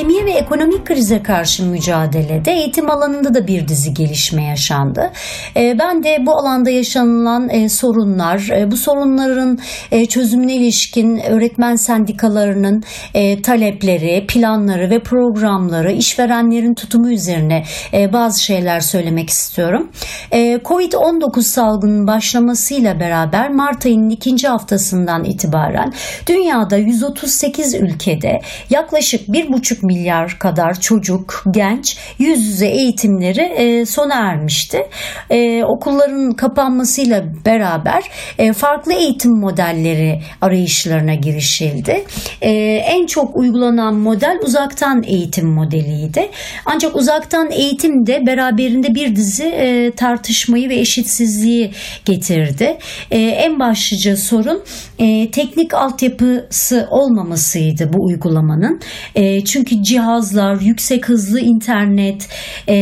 Pandemiye ve ekonomik krize karşı mücadelede eğitim alanında da bir dizi gelişme yaşandı. E, ben de bu alanda yaşanılan e, sorunlar, e, bu sorunların çözümüne ilişkin öğretmen sendikalarının talepleri, planları ve programları, işverenlerin tutumu üzerine bazı şeyler söylemek istiyorum. Covid-19 salgının başlamasıyla beraber Mart ayının ikinci haftasından itibaren dünyada 138 ülkede yaklaşık 1,5 milyar kadar çocuk, genç yüz yüze eğitimleri e, sona ermişti. E, okulların kapanmasıyla beraber e, farklı eğitim modelleri arayışlarına girişildi. E, en çok uygulanan model uzaktan eğitim modeliydi. Ancak uzaktan eğitim de beraberinde bir dizi e, tartışmayı ve eşitsizliği getirdi. E, en başlıca sorun e, teknik altyapısı olmamasıydı bu uygulamanın. E, çünkü cihazlar, yüksek hızlı internet, e,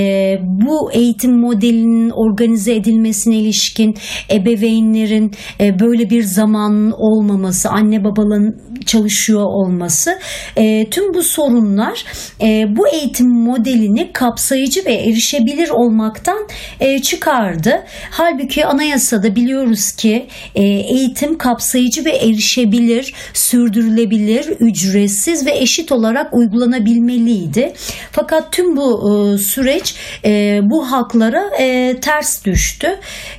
bu eğitim modelinin organize edilmesine ilişkin ebeveynlerin e, böyle bir zamanın olmaması, anne babaların çalışıyor olması, e, tüm bu sorunlar e, bu eğitim modelini kapsayıcı ve erişebilir olmaktan e, çıkardı. Halbuki anayasada biliyoruz ki e, eğitim kapsayıcı ve erişebilir, sürdürülebilir, ücretsiz ve eşit olarak uygulanabilmeliydi. Fakat tüm bu e, süreç e, bu haklara e, ters düştü.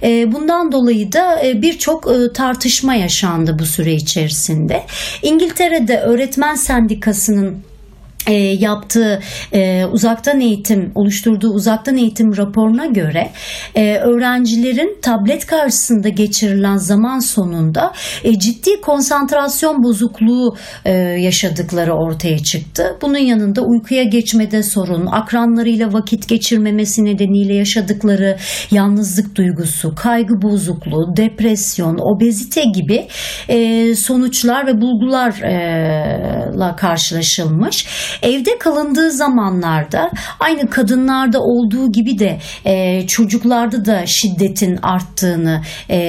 Bundan dolayı da birçok tartışma yaşandı bu süre içerisinde. İngiltere'de öğretmen sendikasının e, yaptığı e, uzaktan eğitim oluşturduğu uzaktan eğitim raporuna göre e, öğrencilerin tablet karşısında geçirilen zaman sonunda e, ciddi konsantrasyon bozukluğu e, yaşadıkları ortaya çıktı. Bunun yanında uykuya geçmede sorun, akranlarıyla vakit geçirmemesi nedeniyle yaşadıkları yalnızlık duygusu, kaygı bozukluğu, depresyon, obezite gibi e, sonuçlar ve bulgularla karşılaşılmış. Evde kalındığı zamanlarda aynı kadınlarda olduğu gibi de e, çocuklarda da şiddetin arttığını e,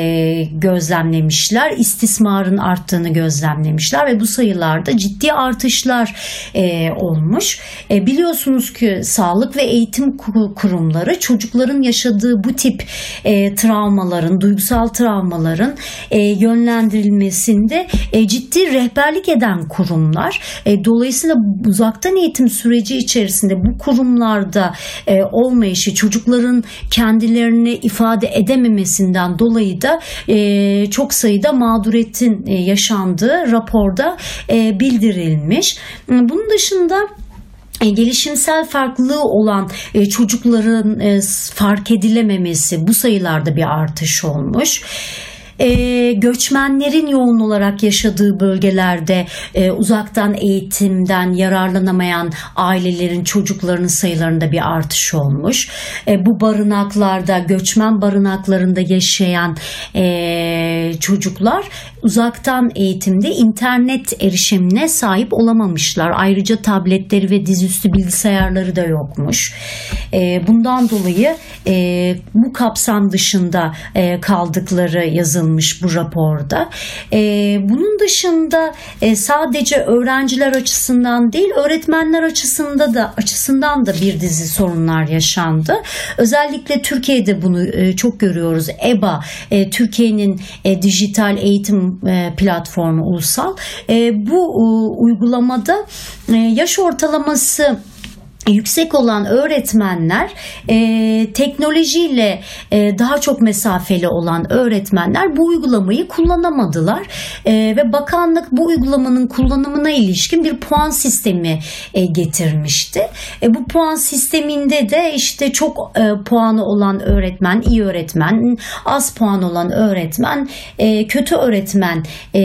gözlemlemişler. istismarın arttığını gözlemlemişler ve bu sayılarda ciddi artışlar e, olmuş. E, biliyorsunuz ki sağlık ve eğitim kurumları çocukların yaşadığı bu tip e, travmaların, duygusal travmaların e, yönlendirilmesinde e, ciddi rehberlik eden kurumlar. E, dolayısıyla uzak uzaktan eğitim süreci içerisinde bu kurumlarda e, olmayışı, çocukların kendilerini ifade edememesinden dolayı da e, çok sayıda mağduriyetin e, yaşandığı raporda e, bildirilmiş. Bunun dışında e, gelişimsel farklılığı olan e, çocukların e, fark edilememesi bu sayılarda bir artış olmuş e, göçmenlerin yoğun olarak yaşadığı bölgelerde e, uzaktan eğitimden yararlanamayan ailelerin çocuklarının sayılarında bir artış olmuş. E, bu barınaklarda göçmen barınaklarında yaşayan e, çocuklar uzaktan eğitimde internet erişimine sahip olamamışlar. Ayrıca tabletleri ve dizüstü bilgisayarları da yokmuş. E, bundan dolayı e, bu kapsam dışında e, kaldıkları yazılmış bu raporda. E, bunun dışında sadece öğrenciler açısından değil öğretmenler açısında da açısından da bir dizi sorunlar yaşandı. Özellikle Türkiye'de bunu çok görüyoruz. EBA Türkiye'nin dijital eğitim e, platformu ulusal. E, bu e, uygulamada yaş ortalaması yüksek olan öğretmenler e, teknolojiyle e, daha çok mesafeli olan öğretmenler bu uygulamayı kullanamadılar e, ve bakanlık bu uygulamanın kullanımına ilişkin bir puan sistemi e, getirmişti. E, bu puan sisteminde de işte çok e, puanı olan öğretmen, iyi öğretmen, az puan olan öğretmen, e, kötü öğretmen e,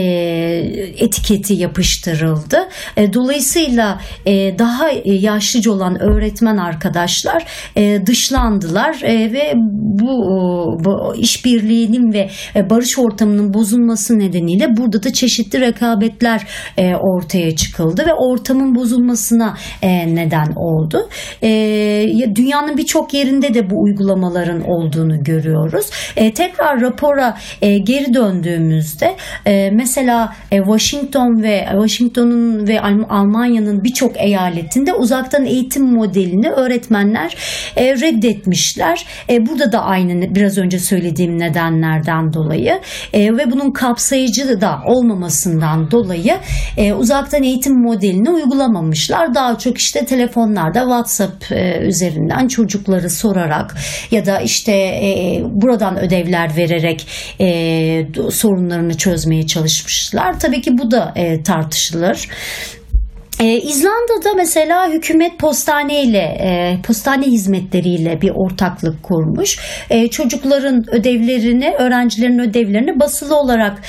etiketi yapıştırıldı. E, dolayısıyla e, daha yaşlıca olan öğretmen arkadaşlar e, dışlandılar e, ve bu, bu işbirliğinin ve e, barış ortamının bozulması nedeniyle burada da çeşitli rekabetler e, ortaya çıkıldı ve ortamın bozulmasına e, neden oldu. E, dünyanın birçok yerinde de bu uygulamaların olduğunu görüyoruz. E, tekrar rapora e, geri döndüğümüzde e, mesela e, Washington ve Washington'un ve Almanya'nın birçok eyaletinde uzaktan eğitim modelini öğretmenler e, reddetmişler. E, burada da aynı biraz önce söylediğim nedenlerden dolayı e, ve bunun kapsayıcı da olmamasından dolayı e, uzaktan eğitim modelini uygulamamışlar. Daha çok işte telefonlarda WhatsApp e, üzerinden çocukları sorarak ya da işte e, buradan ödevler vererek e, sorunlarını çözmeye çalışmışlar. Tabii ki bu da e, tartışılır. Ee, İzlanda'da mesela hükümet postane ile e, postane hizmetleriyle bir ortaklık kurmuş. E, çocukların ödevlerini, öğrencilerin ödevlerini basılı olarak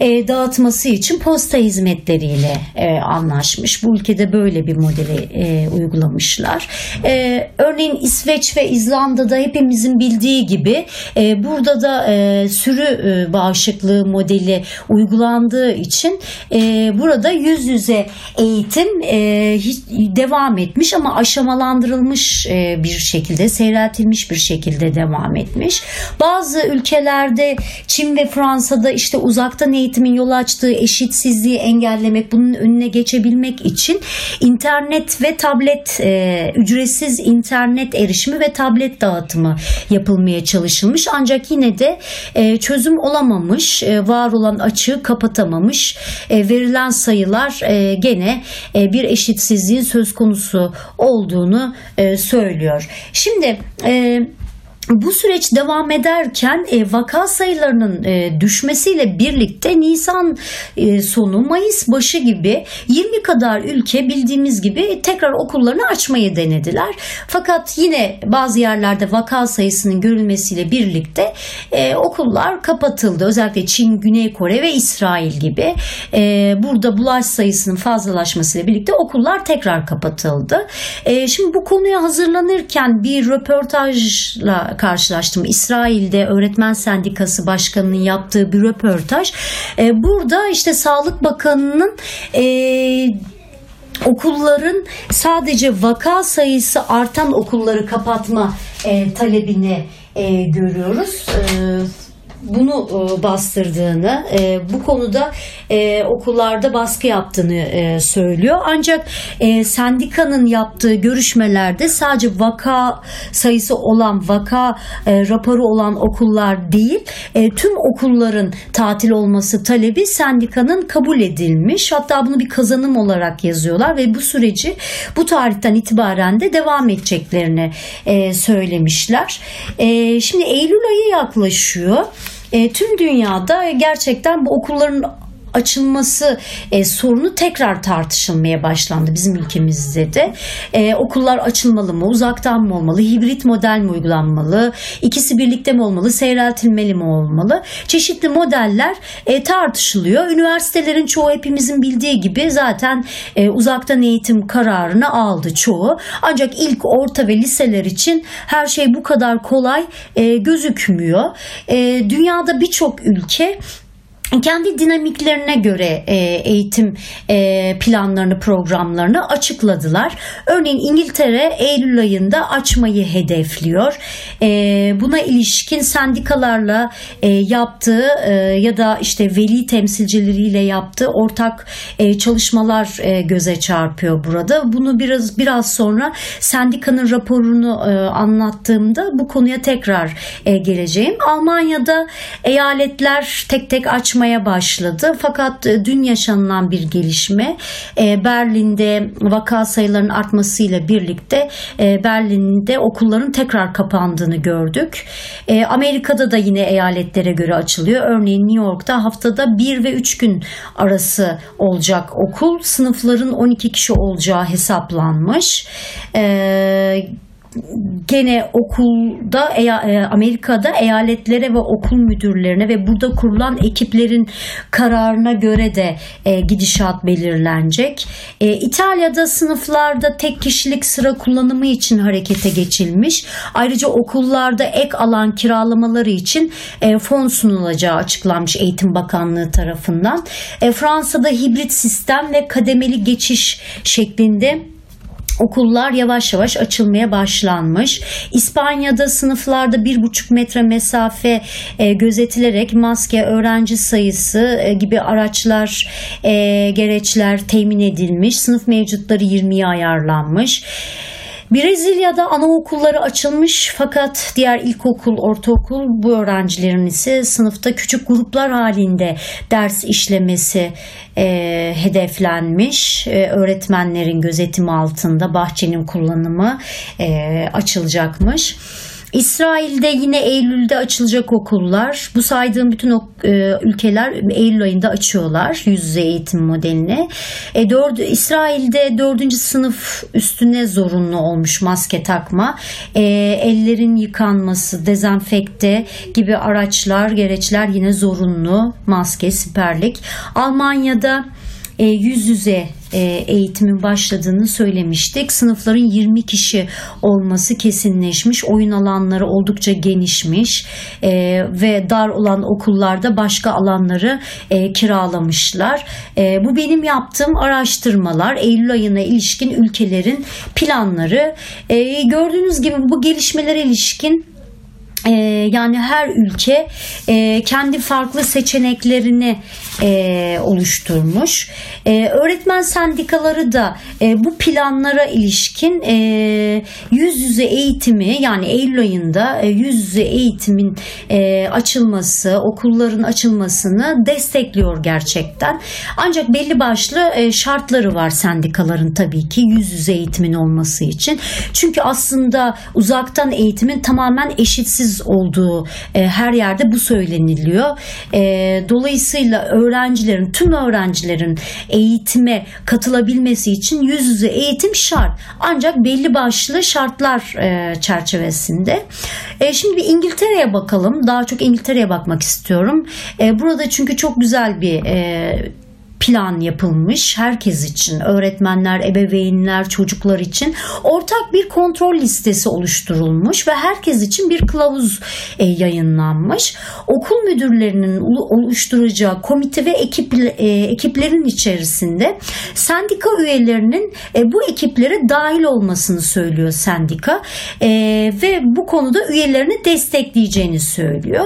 e, dağıtması için posta hizmetleriyle e, anlaşmış. Bu ülkede böyle bir modeli e, uygulamışlar. E, örneğin İsveç ve İzlanda'da hepimizin bildiği gibi e, burada da e, sürü e, bağışıklığı modeli uygulandığı için e, burada yüz yüze eğitim e, hiç, devam etmiş ama aşamalandırılmış e, bir şekilde, seyreltilmiş bir şekilde devam etmiş. Bazı ülkelerde Çin ve Fransa'da işte uzaktan eğitim eğitimin yol açtığı eşitsizliği engellemek, bunun önüne geçebilmek için internet ve tablet e, ücretsiz internet erişimi ve tablet dağıtımı yapılmaya çalışılmış. Ancak yine de e, çözüm olamamış, e, var olan açığı kapatamamış. E, verilen sayılar e, gene e, bir eşitsizliğin söz konusu olduğunu e, söylüyor. Şimdi e, bu süreç devam ederken e, vaka sayılarının e, düşmesiyle birlikte Nisan e, sonu Mayıs başı gibi 20 kadar ülke bildiğimiz gibi tekrar okullarını açmayı denediler. Fakat yine bazı yerlerde vaka sayısının görülmesiyle birlikte e, okullar kapatıldı. Özellikle Çin, Güney Kore ve İsrail gibi. Burada bulaş sayısının fazlalaşmasıyla birlikte okullar tekrar kapatıldı. Şimdi bu konuya hazırlanırken bir röportajla karşılaştım. İsrail'de öğretmen sendikası başkanının yaptığı bir röportaj. E, burada işte Sağlık Bakanı'nın e, okulların sadece vaka sayısı artan okulları kapatma e, talebini e, görüyoruz. E, bunu e, bastırdığını, e, bu konuda e, okullarda baskı yaptığını söylüyor. Ancak sendikanın yaptığı görüşmelerde sadece vaka sayısı olan, vaka raporu olan okullar değil, tüm okulların tatil olması talebi sendikanın kabul edilmiş. Hatta bunu bir kazanım olarak yazıyorlar ve bu süreci bu tarihten itibaren de devam edeceklerini söylemişler. Şimdi Eylül ayı yaklaşıyor. E, tüm dünyada gerçekten bu okulların açılması e, sorunu tekrar tartışılmaya başlandı bizim ülkemizde de. E, okullar açılmalı mı, uzaktan mı olmalı, hibrit model mi uygulanmalı, ikisi birlikte mi olmalı, seyreltilmeli mi olmalı? Çeşitli modeller e, tartışılıyor. Üniversitelerin çoğu hepimizin bildiği gibi zaten e, uzaktan eğitim kararını aldı çoğu. Ancak ilk orta ve liseler için her şey bu kadar kolay e, gözükmüyor. E, dünyada birçok ülke kendi dinamiklerine göre e, eğitim e, planlarını, programlarını açıkladılar. Örneğin İngiltere Eylül ayında açmayı hedefliyor. E, buna ilişkin sendikalarla yaptığı ya da işte veli temsilcileriyle yaptığı ortak çalışmalar göze çarpıyor burada. Bunu biraz biraz sonra sendikanın raporunu anlattığımda bu konuya tekrar geleceğim. Almanya'da eyaletler tek tek açmayı artmaya başladı. Fakat e, dün yaşanılan bir gelişme e, Berlin'de vaka sayılarının artmasıyla birlikte e, Berlin'de okulların tekrar kapandığını gördük. Amerika'da da yine eyaletlere göre açılıyor. Örneğin New York'ta haftada 1 ve 3 gün arası olacak okul. Sınıfların 12 kişi olacağı hesaplanmış. Gene okulda e, Amerika'da eyaletlere ve okul müdürlerine ve burada kurulan ekiplerin kararına göre de e, gidişat belirlenecek. E, İtalya'da sınıflarda tek kişilik sıra kullanımı için harekete geçilmiş. Ayrıca okullarda ek alan kiralamaları için e, fon sunulacağı açıklanmış Eğitim Bakanlığı tarafından. E, Fransa'da hibrit sistem ve kademeli geçiş şeklinde Okullar yavaş yavaş açılmaya başlanmış. İspanya'da sınıflarda bir buçuk metre mesafe e, gözetilerek maske, öğrenci sayısı e, gibi araçlar, e, gereçler temin edilmiş. Sınıf mevcutları 20'ye ayarlanmış. Brezilya'da anaokulları açılmış fakat diğer ilkokul, ortaokul bu öğrencilerin ise sınıfta küçük gruplar halinde ders işlemesi e, hedeflenmiş. E, öğretmenlerin gözetimi altında bahçenin kullanımı e, açılacakmış. İsrail'de yine Eylül'de açılacak okullar. Bu saydığım bütün o, e, ülkeler Eylül ayında açıyorlar yüz yüze eğitim modelini. E, dördü, İsrail'de dördüncü sınıf üstüne zorunlu olmuş maske takma. E, ellerin yıkanması, dezenfekte gibi araçlar, gereçler yine zorunlu. Maske, siperlik. Almanya'da e, yüz yüze e, eğitimin başladığını söylemiştik. Sınıfların 20 kişi olması kesinleşmiş. Oyun alanları oldukça genişmiş e, ve dar olan okullarda başka alanları e, kiralamışlar. E, bu benim yaptığım araştırmalar. Eylül ayına ilişkin ülkelerin planları. E, gördüğünüz gibi bu gelişmelere ilişkin e, yani her ülke e, kendi farklı seçeneklerini e, oluşturmuş. E, öğretmen sendikaları da e, bu planlara ilişkin e, yüz yüze eğitimi yani Eylül ayında e, yüz yüze eğitimin e, açılması, okulların açılmasını destekliyor gerçekten. Ancak belli başlı e, şartları var sendikaların tabii ki yüz yüze eğitimin olması için. Çünkü aslında uzaktan eğitimin tamamen eşitsiz olduğu e, her yerde bu söyleniliyor. E, dolayısıyla öğrencilerin, tüm öğrencilerin eğitime katılabilmesi için yüz yüze eğitim şart. Ancak belli başlı şartlar e, çerçevesinde. E, şimdi bir İngiltere'ye bakalım. Daha çok İngiltere'ye bakmak istiyorum. E, burada çünkü çok güzel bir e, plan yapılmış herkes için öğretmenler, ebeveynler, çocuklar için ortak bir kontrol listesi oluşturulmuş ve herkes için bir kılavuz e, yayınlanmış. Okul müdürlerinin oluşturacağı komite ve ekip, e, ekiplerin içerisinde sendika üyelerinin e, bu ekiplere dahil olmasını söylüyor sendika ve bu konuda üyelerini destekleyeceğini söylüyor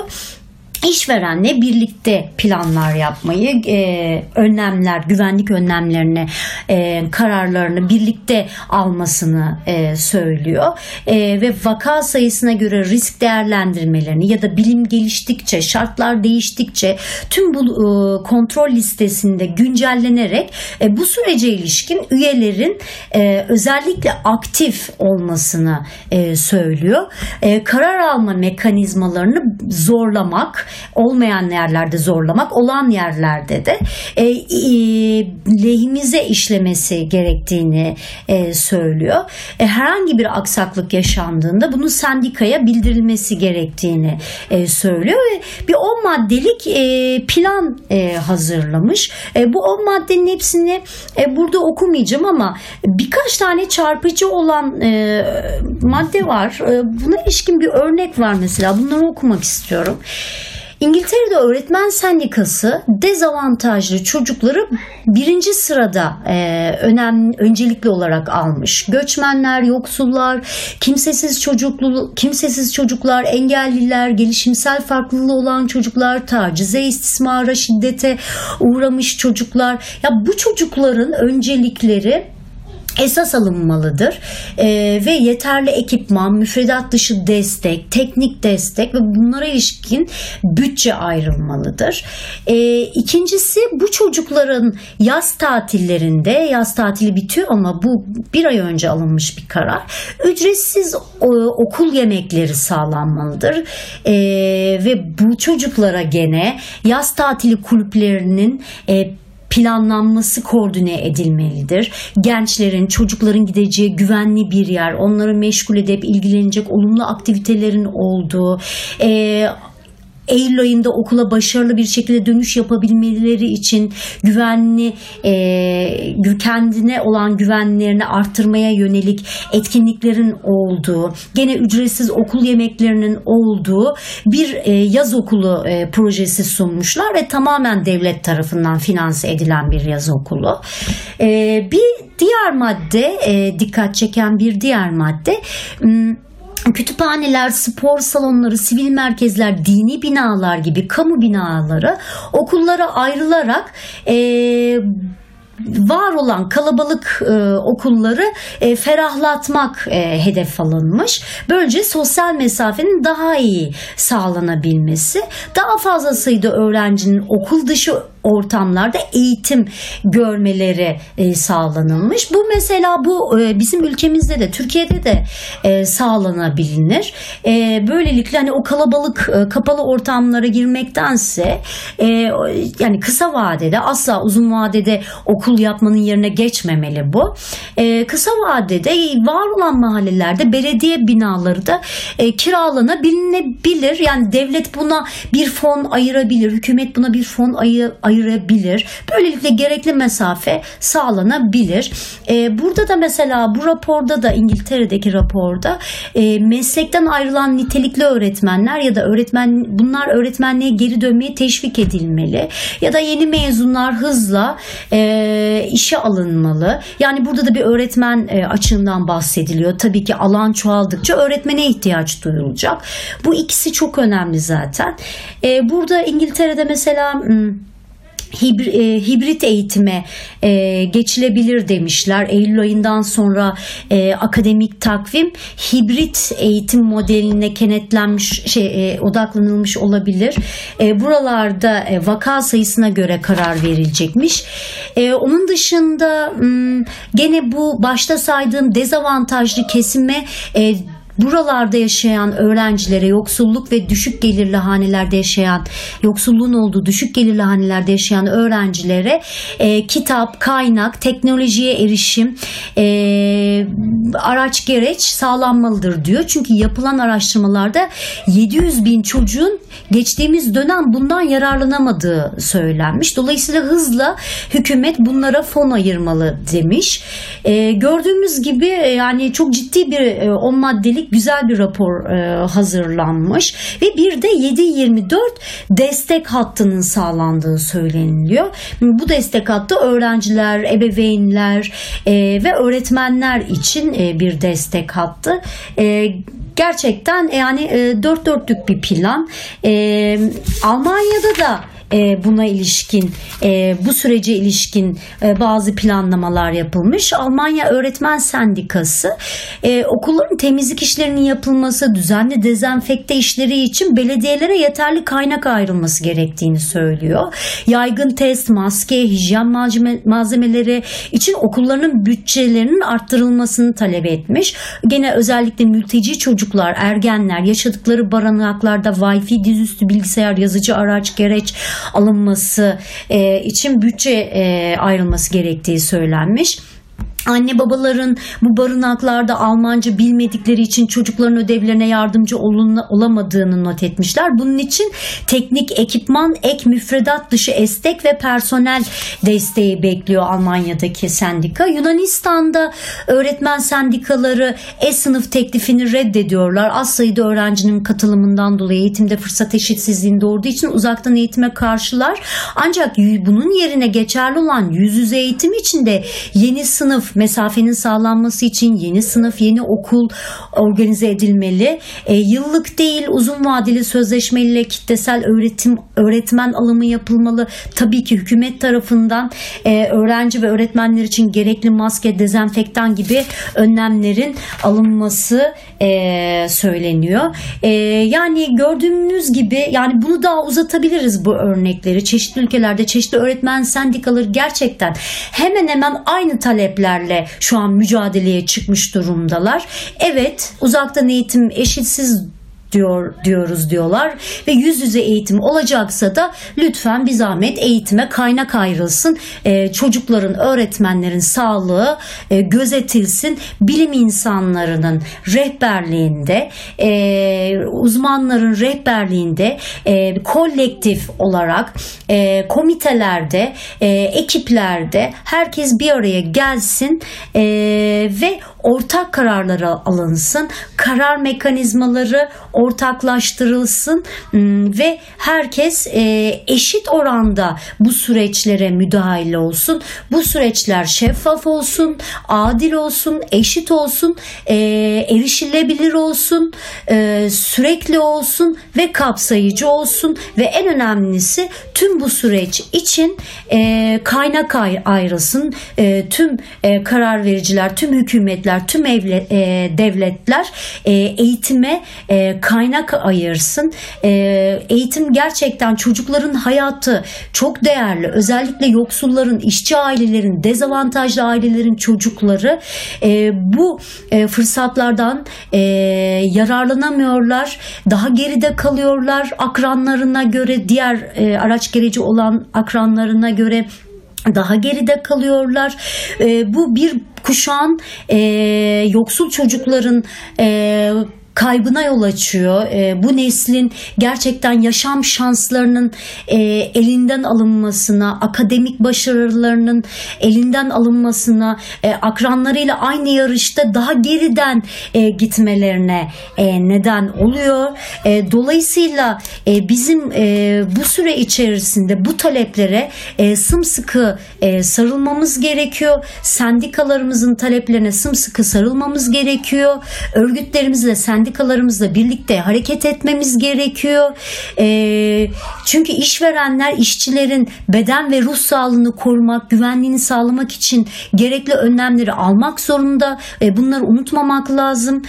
işverenle birlikte planlar yapmayı, e, önlemler, güvenlik önlemlerini, e, kararlarını birlikte almasını e, söylüyor. E, ve vaka sayısına göre risk değerlendirmelerini ya da bilim geliştikçe, şartlar değiştikçe tüm bu e, kontrol listesinde güncellenerek e, bu sürece ilişkin üyelerin e, özellikle aktif olmasını e, söylüyor. E, karar alma mekanizmalarını zorlamak, olmayan yerlerde zorlamak, olan yerlerde de e, e, lehimize işlemesi gerektiğini e, söylüyor. E, herhangi bir aksaklık yaşandığında bunun sendikaya bildirilmesi gerektiğini e, söylüyor ve bir 10 maddelik e, plan e, hazırlamış. E, bu 10 maddenin hepsini e, burada okumayacağım ama birkaç tane çarpıcı olan e, madde var. E, buna ilişkin bir örnek var mesela. Bunları okumak istiyorum. İngiltere'de öğretmen sendikası dezavantajlı çocukları birinci sırada e, önemli öncelikli olarak almış. Göçmenler, yoksullar, kimsesiz çocuklu, kimsesiz çocuklar, engelliler, gelişimsel farklılığı olan çocuklar, tacize, istismara, şiddete uğramış çocuklar. Ya bu çocukların öncelikleri esas alınmalıdır e, ve yeterli ekipman, müfredat dışı destek, teknik destek ve bunlara ilişkin bütçe ayrılmalıdır. E, ikincisi bu çocukların yaz tatillerinde, yaz tatili bitiyor ama bu bir ay önce alınmış bir karar, ücretsiz e, okul yemekleri sağlanmalıdır e, ve bu çocuklara gene yaz tatili kulüplerinin e, planlanması koordine edilmelidir. Gençlerin, çocukların gideceği güvenli bir yer, onları meşgul edip ilgilenecek olumlu aktivitelerin olduğu, e, Eylül ayında okula başarılı bir şekilde dönüş yapabilmeleri için güvenli e, kendine olan güvenlerini arttırmaya yönelik etkinliklerin olduğu, gene ücretsiz okul yemeklerinin olduğu bir e, yaz okulu e, projesi sunmuşlar ve tamamen devlet tarafından finanse edilen bir yaz okulu. E, bir diğer madde, e, dikkat çeken bir diğer madde kütüphaneler, spor salonları, sivil merkezler, dini binalar gibi kamu binaları okullara ayrılarak e, var olan kalabalık e, okulları e, ferahlatmak e, hedef alınmış. Böylece sosyal mesafenin daha iyi sağlanabilmesi, daha fazla sayıda öğrencinin okul dışı ortamlarda eğitim görmeleri e, sağlanılmış. Bu mesela bu e, bizim ülkemizde de Türkiye'de de e, sağlanabilir. Böylelikle hani o kalabalık kapalı ortamlara girmektense e, yani kısa vadede asla uzun vadede okul yapmanın yerine geçmemeli bu. Kısa vadede var olan mahallelerde belediye binaları da e, kiralanabilir. Yani devlet buna bir fon ayırabilir. Hükümet buna bir fon ayı, ayırabilir. Böylelikle gerekli mesafe sağlanabilir. E, burada da mesela bu raporda da İngiltere'deki raporda e, meslekten ayrılan nitelikli öğretmenler ya da öğretmen bunlar öğretmenliğe geri dönmeye teşvik edilmeli ya da yeni mezunlar hızla e, işe alınmalı. Yani burada da bir öğretmen e, açığından bahsediliyor. Tabii ki alan çoğaldıkça öğretmene ihtiyaç duyulacak. Bu ikisi çok önemli zaten. E, burada İngiltere'de mesela e, hibrit eğitime e, geçilebilir demişler. Eylül ayından sonra e, akademik takvim hibrit eğitim modeline kenetlenmiş şey odaklanılmış olabilir. buralarda vaka sayısına göre karar verilecekmiş. onun dışında gene bu başta saydığım dezavantajlı kesime buralarda yaşayan öğrencilere yoksulluk ve düşük gelirli hanelerde yaşayan yoksulluğun olduğu düşük gelirli hanelerde yaşayan öğrencilere e, kitap, kaynak, teknolojiye erişim, e, araç gereç sağlanmalıdır diyor. Çünkü yapılan araştırmalarda 700 bin çocuğun geçtiğimiz dönem bundan yararlanamadığı söylenmiş. Dolayısıyla hızla hükümet bunlara fon ayırmalı demiş. E, gördüğümüz gibi e, yani çok ciddi bir e, 10 güzel bir rapor e, hazırlanmış ve bir de 7-24 destek hattının sağlandığı söyleniliyor. Bu destek hattı öğrenciler, ebeveynler e, ve öğretmenler için e, bir destek hattı. E, gerçekten yani e, dört dörtlük bir plan. E, Almanya'da da e, buna ilişkin e, bu sürece ilişkin e, bazı planlamalar yapılmış. Almanya Öğretmen Sendikası okulların temizlik işlerinin yapılması, düzenli dezenfekte işleri için belediyelere yeterli kaynak ayrılması gerektiğini söylüyor. Yaygın test, maske, hijyen malzemeleri için okulların bütçelerinin arttırılmasını talep etmiş. Gene özellikle mülteci çocuklar, ergenler yaşadıkları barınaklarda Wi-Fi, dizüstü bilgisayar, yazıcı araç, gereç alınması e, için bütçe e, ayrılması gerektiği söylenmiş. Anne babaların bu barınaklarda Almanca bilmedikleri için çocukların ödevlerine yardımcı olamadığını not etmişler. Bunun için teknik ekipman, ek müfredat dışı estek ve personel desteği bekliyor Almanya'daki sendika. Yunanistan'da öğretmen sendikaları E-sınıf teklifini reddediyorlar. Az sayıda öğrencinin katılımından dolayı eğitimde fırsat eşitsizliğinde olduğu için uzaktan eğitime karşılar. Ancak bunun yerine geçerli olan yüz yüze eğitim için de yeni sınıf mesafenin sağlanması için yeni sınıf, yeni okul organize edilmeli. E, yıllık değil uzun vadeli sözleşmeyle kitlesel öğretim öğretmen alımı yapılmalı. Tabii ki hükümet tarafından e, öğrenci ve öğretmenler için gerekli maske, dezenfektan gibi önlemlerin alınması e, söyleniyor. E, yani gördüğünüz gibi yani bunu daha uzatabiliriz bu örnekleri. Çeşitli ülkelerde çeşitli öğretmen sendikaları gerçekten hemen hemen aynı taleplerle engellerle şu an mücadeleye çıkmış durumdalar. Evet uzaktan eğitim eşitsiz diyor diyoruz diyorlar ve yüz yüze eğitim olacaksa da lütfen bir zahmet eğitime kaynak ayrılsın. E, çocukların, öğretmenlerin sağlığı e, gözetilsin. Bilim insanlarının rehberliğinde, e, uzmanların rehberliğinde e, kolektif olarak e, komitelerde, e, ekiplerde herkes bir araya gelsin e, ve ortak kararları alınsın. Karar mekanizmaları ortaklaştırılsın hmm, ve herkes e, eşit oranda bu süreçlere müdahale olsun. Bu süreçler şeffaf olsun, adil olsun, eşit olsun, e, erişilebilir olsun, e, sürekli olsun ve kapsayıcı olsun ve en önemlisi tüm bu süreç için kaynak ayrılsın. Tüm karar vericiler, tüm hükümetler, tüm devletler eğitime kaynak ayırsın. E, eğitim gerçekten çocukların hayatı çok değerli. Özellikle yoksulların, işçi ailelerin, dezavantajlı ailelerin çocukları e, bu e, fırsatlardan e, yararlanamıyorlar. Daha geride kalıyorlar akranlarına göre, diğer e, araç gereci olan akranlarına göre daha geride kalıyorlar. E, bu bir kuşağın e, yoksul çocukların e, kaybına yol açıyor. E, bu neslin gerçekten yaşam şanslarının e, elinden alınmasına, akademik başarılarının elinden alınmasına, e, akranlarıyla aynı yarışta daha geriden e, gitmelerine e, neden oluyor. E, dolayısıyla e, bizim e, bu süre içerisinde bu taleplere e, sımsıkı e, sarılmamız gerekiyor. Sendikalarımızın taleplerine sımsıkı sarılmamız gerekiyor. Örgütlerimizle sendik sendikalarımızla birlikte hareket etmemiz gerekiyor. E, çünkü işverenler işçilerin beden ve ruh sağlığını korumak, güvenliğini sağlamak için gerekli önlemleri almak zorunda. E, bunları unutmamak lazım.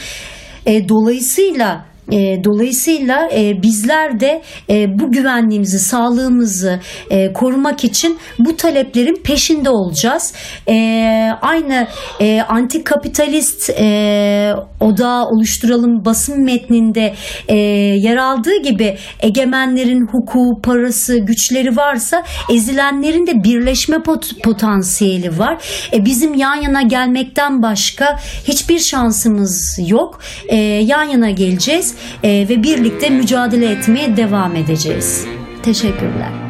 E, dolayısıyla e, dolayısıyla e, bizler de e, bu güvenliğimizi, sağlığımızı e, korumak için bu taleplerin peşinde olacağız. E, aynı e, antikapitalist e, odağı oluşturalım basın metninde e, yer aldığı gibi egemenlerin hukuku, parası, güçleri varsa ezilenlerin de birleşme pot- potansiyeli var. E, bizim yan yana gelmekten başka hiçbir şansımız yok. E, yan yana geleceğiz ve birlikte mücadele etmeye devam edeceğiz. Teşekkürler.